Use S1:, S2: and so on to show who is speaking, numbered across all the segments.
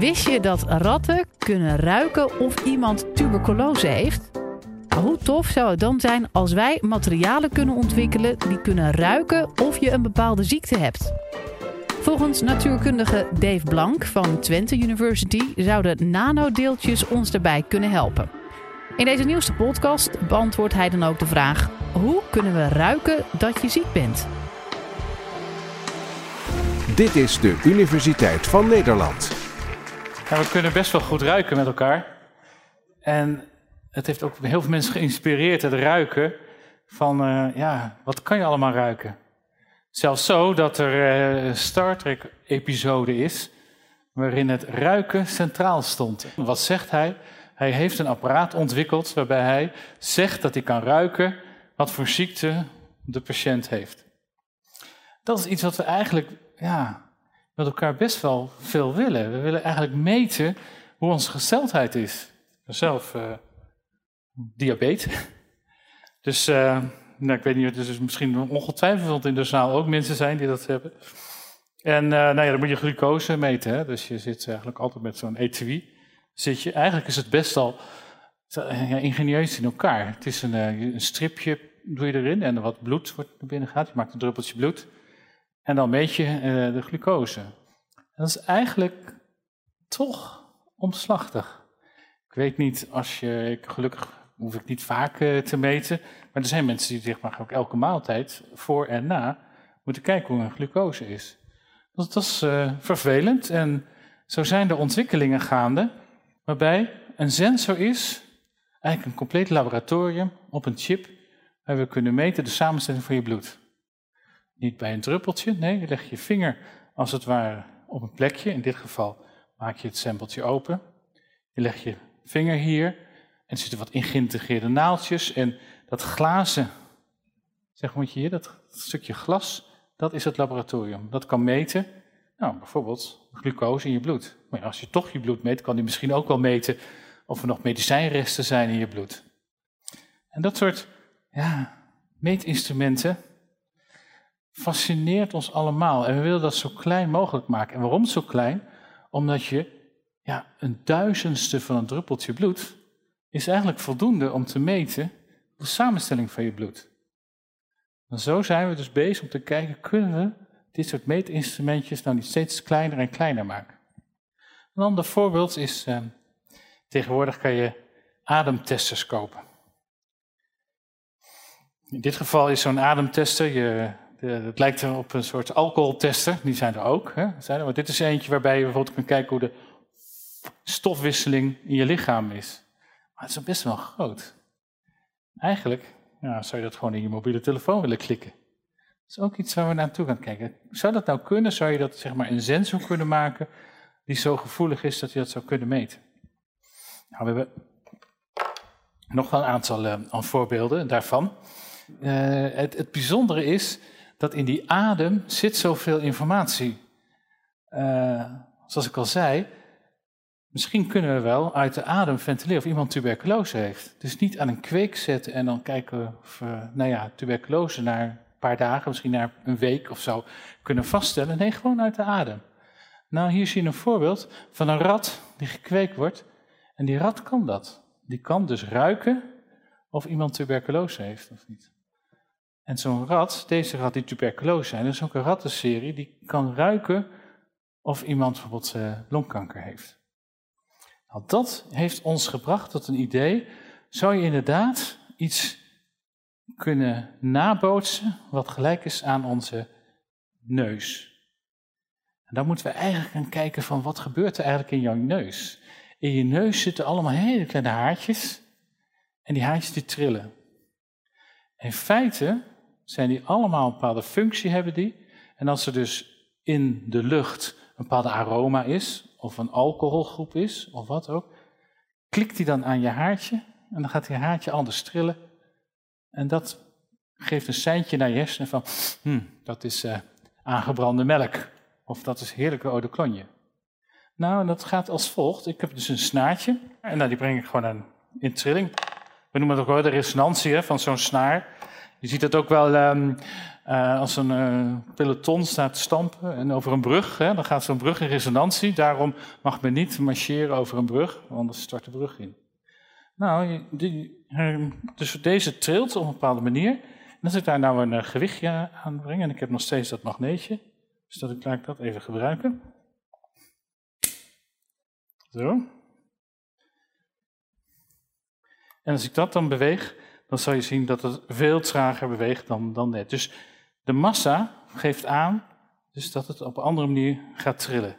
S1: Wist je dat ratten kunnen ruiken of iemand tuberculose heeft? Hoe tof zou het dan zijn als wij materialen kunnen ontwikkelen die kunnen ruiken of je een bepaalde ziekte hebt? Volgens natuurkundige Dave Blank van Twente University zouden nanodeeltjes ons daarbij kunnen helpen. In deze nieuwste podcast beantwoordt hij dan ook de vraag: hoe kunnen we ruiken dat je ziek bent?
S2: Dit is de Universiteit van Nederland.
S3: We kunnen best wel goed ruiken met elkaar. En het heeft ook heel veel mensen geïnspireerd, het ruiken. Van, uh, ja, wat kan je allemaal ruiken? Zelfs zo dat er een uh, Star Trek-episode is waarin het ruiken centraal stond. Wat zegt hij? Hij heeft een apparaat ontwikkeld waarbij hij zegt dat hij kan ruiken wat voor ziekte de patiënt heeft. Dat is iets wat we eigenlijk ja, met elkaar best wel veel willen. We willen eigenlijk meten hoe onze gesteldheid is. Zelf uh, diabetes. Dus uh, nou, ik weet niet, is misschien ongetwijfeld in de zaal ook mensen zijn die dat hebben. En uh, nou ja, dan moet je glucose meten. Hè? Dus je zit eigenlijk altijd met zo'n etui. Zit je, eigenlijk is het best al ja, ingenieus in elkaar. Het is een, een stripje, doe je erin en wat bloed wordt er binnen gaat. Je maakt een druppeltje bloed. En dan meet je uh, de glucose. En dat is eigenlijk toch omslachtig. Ik weet niet, als je, gelukkig hoef ik niet vaak uh, te meten, maar er zijn mensen die zeg maar ook elke maaltijd voor en na moeten kijken hoe hun glucose is. Dus dat is uh, vervelend en zo zijn er ontwikkelingen gaande waarbij een sensor is, eigenlijk een compleet laboratorium op een chip, waar we kunnen meten de samenstelling van je bloed. Niet bij een druppeltje, nee, je legt je vinger als het ware op een plekje. In dit geval maak je het sampletje open. Je legt je vinger hier en er zitten wat geïntegreerde naaldjes. En dat glazen, zeg moet je hier, dat stukje glas, dat is het laboratorium. Dat kan meten, nou bijvoorbeeld glucose in je bloed. Maar als je toch je bloed meet, kan die misschien ook wel meten of er nog medicijnresten zijn in je bloed. En dat soort ja, meetinstrumenten, fascineert ons allemaal. En we willen dat zo klein mogelijk maken. En waarom zo klein? Omdat je ja, een duizendste van een druppeltje bloed is eigenlijk voldoende om te meten de samenstelling van je bloed. En zo zijn we dus bezig om te kijken, kunnen we dit soort meetinstrumentjes nou niet steeds kleiner en kleiner maken? Een ander voorbeeld is, eh, tegenwoordig kan je ademtesters kopen. In dit geval is zo'n ademtester, je het lijkt op een soort alcoholtester, die zijn er ook. Hè? Zijn maar dit is eentje waarbij je bijvoorbeeld kunt kijken hoe de stofwisseling in je lichaam is. Maar het is best wel groot. Eigenlijk zou je dat gewoon in je mobiele telefoon willen klikken. Dat is ook iets waar we naartoe gaan kijken. Zou dat nou kunnen? Zou je dat zeg maar een sensor kunnen maken die zo gevoelig is dat je dat zou kunnen meten? Nou, we hebben nog wel een aantal uh, voorbeelden daarvan. Uh, het, het bijzondere is dat in die adem zit zoveel informatie. Uh, zoals ik al zei, misschien kunnen we wel uit de adem ventileren of iemand tuberculose heeft. Dus niet aan een kweek zetten en dan kijken of we, nou ja, tuberculose na een paar dagen, misschien na een week of zo, kunnen vaststellen. Nee, gewoon uit de adem. Nou, hier zie je een voorbeeld van een rat die gekweekt wordt. En die rat kan dat. Die kan dus ruiken of iemand tuberculose heeft of niet. En zo'n rat, deze rat die tuberculose zijn, is ook een rattenserie die kan ruiken of iemand bijvoorbeeld uh, longkanker heeft. Nou, dat heeft ons gebracht tot een idee. Zou je inderdaad iets kunnen nabootsen wat gelijk is aan onze neus? En dan moeten we eigenlijk gaan kijken van wat gebeurt er eigenlijk in jouw neus. In je neus zitten allemaal hele kleine haartjes en die haartjes die trillen. In feite zijn die allemaal een bepaalde functie hebben die. En als er dus in de lucht een bepaalde aroma is, of een alcoholgroep is, of wat ook, klikt die dan aan je haartje en dan gaat je haartje anders trillen. En dat geeft een seintje naar je hersenen van, hmm, dat is uh, aangebrande melk, of dat is heerlijke eau de cologne. Nou, dat gaat als volgt. Ik heb dus een snaartje, en nou, die breng ik gewoon aan, in trilling. We noemen het ook wel de resonantie hè, van zo'n snaar. Je ziet dat ook wel ehm, eh, als een uh, peloton staat te stampen en over een brug. Hè, dan gaat zo'n brug in resonantie. Daarom mag men niet marcheren over een brug, want anders stort de brug in. Nou, die, ehm, dus deze trilt op een bepaalde manier. En als ik daar nou een gewichtje aan breng, en ik heb nog steeds dat magneetje, dus dat ik, laat ik dat even gebruiken. Zo. En als ik dat dan beweeg, dan zal je zien dat het veel trager beweegt dan, dan net. Dus de massa geeft aan dus dat het op een andere manier gaat trillen.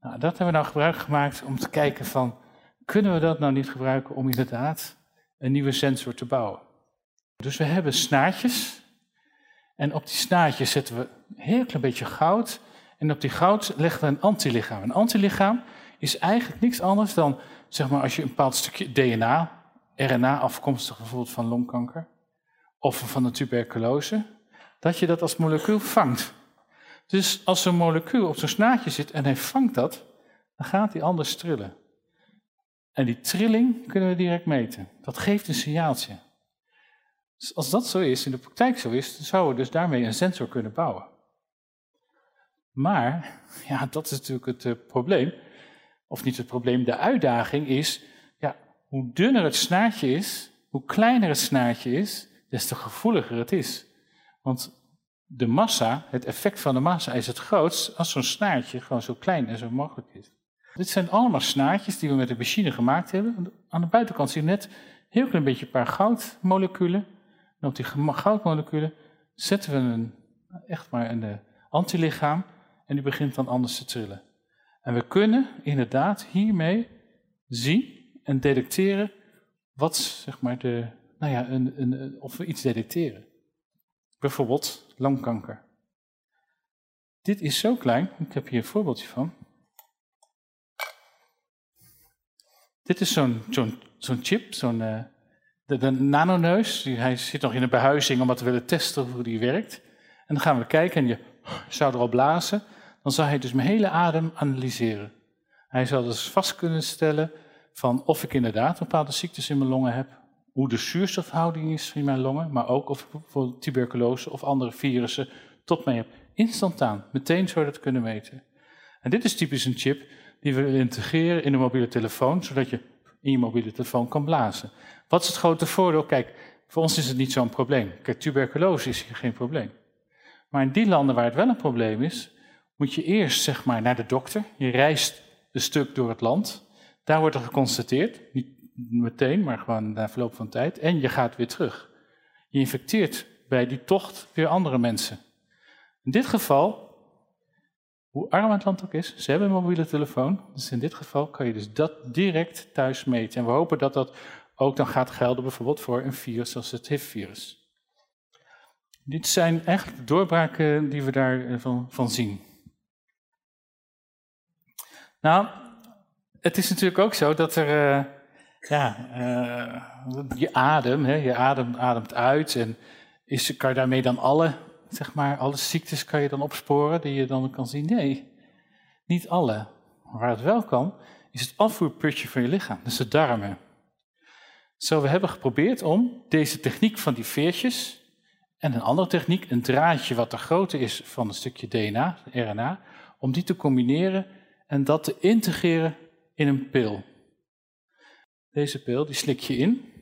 S3: Nou, dat hebben we nou gebruik gemaakt om te kijken van, kunnen we dat nou niet gebruiken om inderdaad een nieuwe sensor te bouwen? Dus we hebben snaartjes en op die snaartjes zetten we een heel klein beetje goud en op die goud leggen we een antilichaam. Een antilichaam is eigenlijk niks anders dan, zeg maar, als je een bepaald stukje DNA, RNA afkomstig bijvoorbeeld van longkanker of van de tuberculose, dat je dat als molecuul vangt. Dus als een molecuul op zo'n snaadje zit en hij vangt dat, dan gaat hij anders trillen. En die trilling kunnen we direct meten. Dat geeft een signaaltje. Dus als dat zo is, in de praktijk zo is, dan zouden we dus daarmee een sensor kunnen bouwen. Maar, ja, dat is natuurlijk het uh, probleem of niet het probleem, de uitdaging is, hoe dunner het snaartje is, hoe kleiner het snaartje is, des te gevoeliger het is. Want de massa, het effect van de massa is het grootst als zo'n snaartje gewoon zo klein en zo mogelijk is. Dit zijn allemaal snaartjes die we met de machine gemaakt hebben. Aan de buitenkant zie je net heel klein beetje een paar goudmoleculen. En op die goudmoleculen zetten we een, echt maar een eh, antilichaam en die begint dan anders te trillen. En we kunnen inderdaad hiermee zien en detecteren wat, zeg maar, de, nou ja, een, een, of we iets detecteren. Bijvoorbeeld longkanker. Dit is zo klein, ik heb hier een voorbeeldje van. Dit is zo'n zo'n zo'n chip, zo'n uh, de, nanoneus. Die, hij zit nog in een behuizing omdat we willen testen hoe die werkt. En dan gaan we kijken en je zou er al blazen dan zou hij dus mijn hele adem analyseren. Hij zou dus vast kunnen stellen van of ik inderdaad bepaalde ziektes in mijn longen heb, hoe de zuurstofhouding is in mijn longen, maar ook of ik bijvoorbeeld tuberculose of andere virussen tot mij heb. Instantaan, meteen zou je dat kunnen meten. En dit is typisch een chip die we willen integreren in een mobiele telefoon, zodat je in je mobiele telefoon kan blazen. Wat is het grote voordeel? Kijk, voor ons is het niet zo'n probleem. Kijk, tuberculose is hier geen probleem. Maar in die landen waar het wel een probleem is, moet je eerst zeg maar, naar de dokter. Je reist een stuk door het land. Daar wordt er geconstateerd, niet meteen, maar gewoon na verloop van tijd. En je gaat weer terug. Je infecteert bij die tocht weer andere mensen. In dit geval, hoe arm het land ook is, ze hebben een mobiele telefoon. Dus in dit geval kan je dus dat direct thuis meten. En we hopen dat dat ook dan gaat gelden bijvoorbeeld voor een virus zoals het HIV-virus. Dit zijn eigenlijk de doorbraken die we daarvan eh, van zien. Nou, het is natuurlijk ook zo dat er, uh, ja, uh, je adem, hè, je adem, ademt uit en is, kan je daarmee dan alle, zeg maar, alle ziektes kan je dan opsporen die je dan kan zien? Nee, niet alle. Waar het wel kan, is het afvoerputje van je lichaam, dus de darmen. Zo, we hebben geprobeerd om deze techniek van die veertjes en een andere techniek, een draadje wat de grootte is van een stukje DNA, RNA, om die te combineren en dat te integreren in een pil. Deze pil, die slik je in.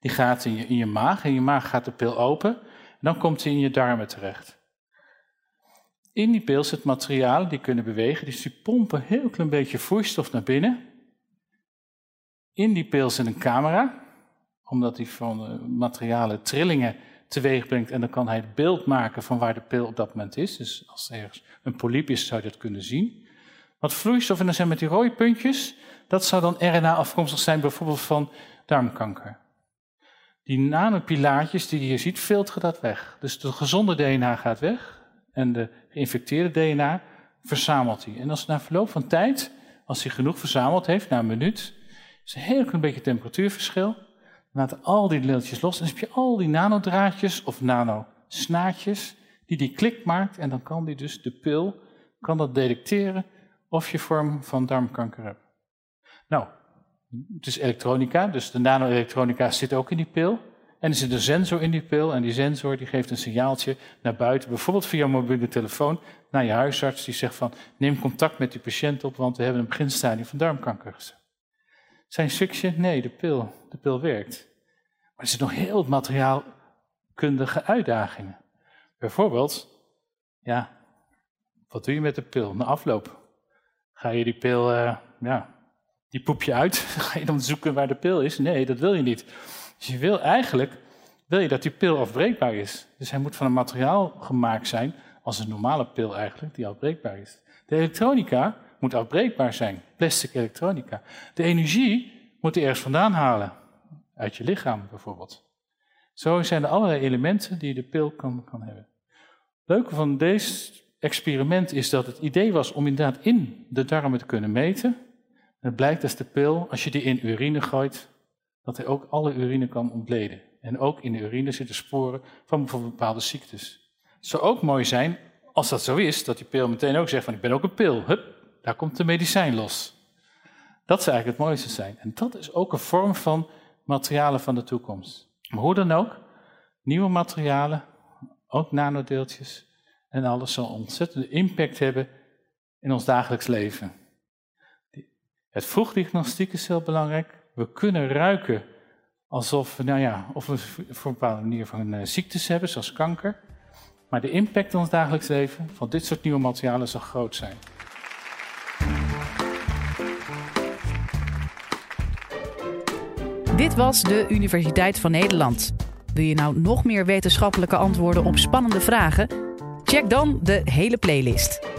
S3: Die gaat in je, in je maag. In je maag gaat de pil open. En dan komt hij in je darmen terecht. In die pil zit materialen die kunnen bewegen. Dus die pompen heel klein beetje vloeistof naar binnen. In die pil zit een camera. Omdat die van materialen trillingen teweeg brengt. En dan kan hij het beeld maken van waar de pil op dat moment is. Dus als er ergens een polyp is, zou je dat kunnen zien. Wat vloeistof, en dan zijn met die rode puntjes, dat zou dan RNA afkomstig zijn, bijvoorbeeld van darmkanker. Die nanopilaartjes die je hier ziet, filteren dat weg. Dus de gezonde DNA gaat weg en de geïnfecteerde DNA verzamelt hij. En als na verloop van tijd, als hij genoeg verzameld heeft, na een minuut, is een heel klein beetje temperatuurverschil, laten al die deeltjes los. En dan heb je al die nanodraadjes of nanosnaadjes die die klik maakt. En dan kan die dus, de pil, kan dat detecteren of je vorm van darmkanker hebt. Nou, het is elektronica, dus de nanoelektronica zit ook in die pil. En er zit een sensor in die pil en die sensor die geeft een signaaltje naar buiten, bijvoorbeeld via mobiele telefoon, naar je huisarts die zegt van neem contact met die patiënt op, want we hebben een beginstadium van darmkanker. Zijn stukje? Nee, de pil. De pil werkt. Maar er zitten nog heel wat materiaalkundige uitdagingen. Bijvoorbeeld, ja, wat doe je met de pil na afloop? Ga je die pil, uh, ja, die poep je uit? Ga je dan zoeken waar de pil is? Nee, dat wil je niet. Dus je wil eigenlijk, wil je dat die pil afbreekbaar is. Dus hij moet van een materiaal gemaakt zijn, als een normale pil eigenlijk, die afbreekbaar is. De elektronica moet afbreekbaar zijn, plastic elektronica. De energie moet je ergens vandaan halen, uit je lichaam bijvoorbeeld. Zo zijn er allerlei elementen die de pil kan, hebben. Leuke van deze experiment is dat het idee was om inderdaad in de darmen te kunnen meten. En het blijkt dat de pil, als je die in urine gooit, dat hij ook alle urine kan ontleden. En ook in de urine zitten sporen van bijvoorbeeld bepaalde ziektes. Het zou ook mooi zijn, als dat zo is, dat die pil meteen ook zegt van ik ben ook een pil. Hup, daar komt de medicijn los. Dat zou eigenlijk het mooiste zijn. En dat is ook een vorm van materialen van de toekomst. Maar hoe dan ook, nieuwe materialen, ook nanodeeltjes en alles zal ontzettende impact hebben in ons dagelijks leven. Het vroegdiagnostiek is heel belangrijk. We kunnen ruiken alsof nou ja, of we voor een bepaalde manier van uh, ziektes hebben, zoals kanker. Maar de impact in ons dagelijks leven van dit soort nieuwe materialen zal groot zijn.
S1: Dit was de Universiteit van Nederland. Wil je nou nog meer wetenschappelijke antwoorden op spannende vragen? Check dan de hele playlist.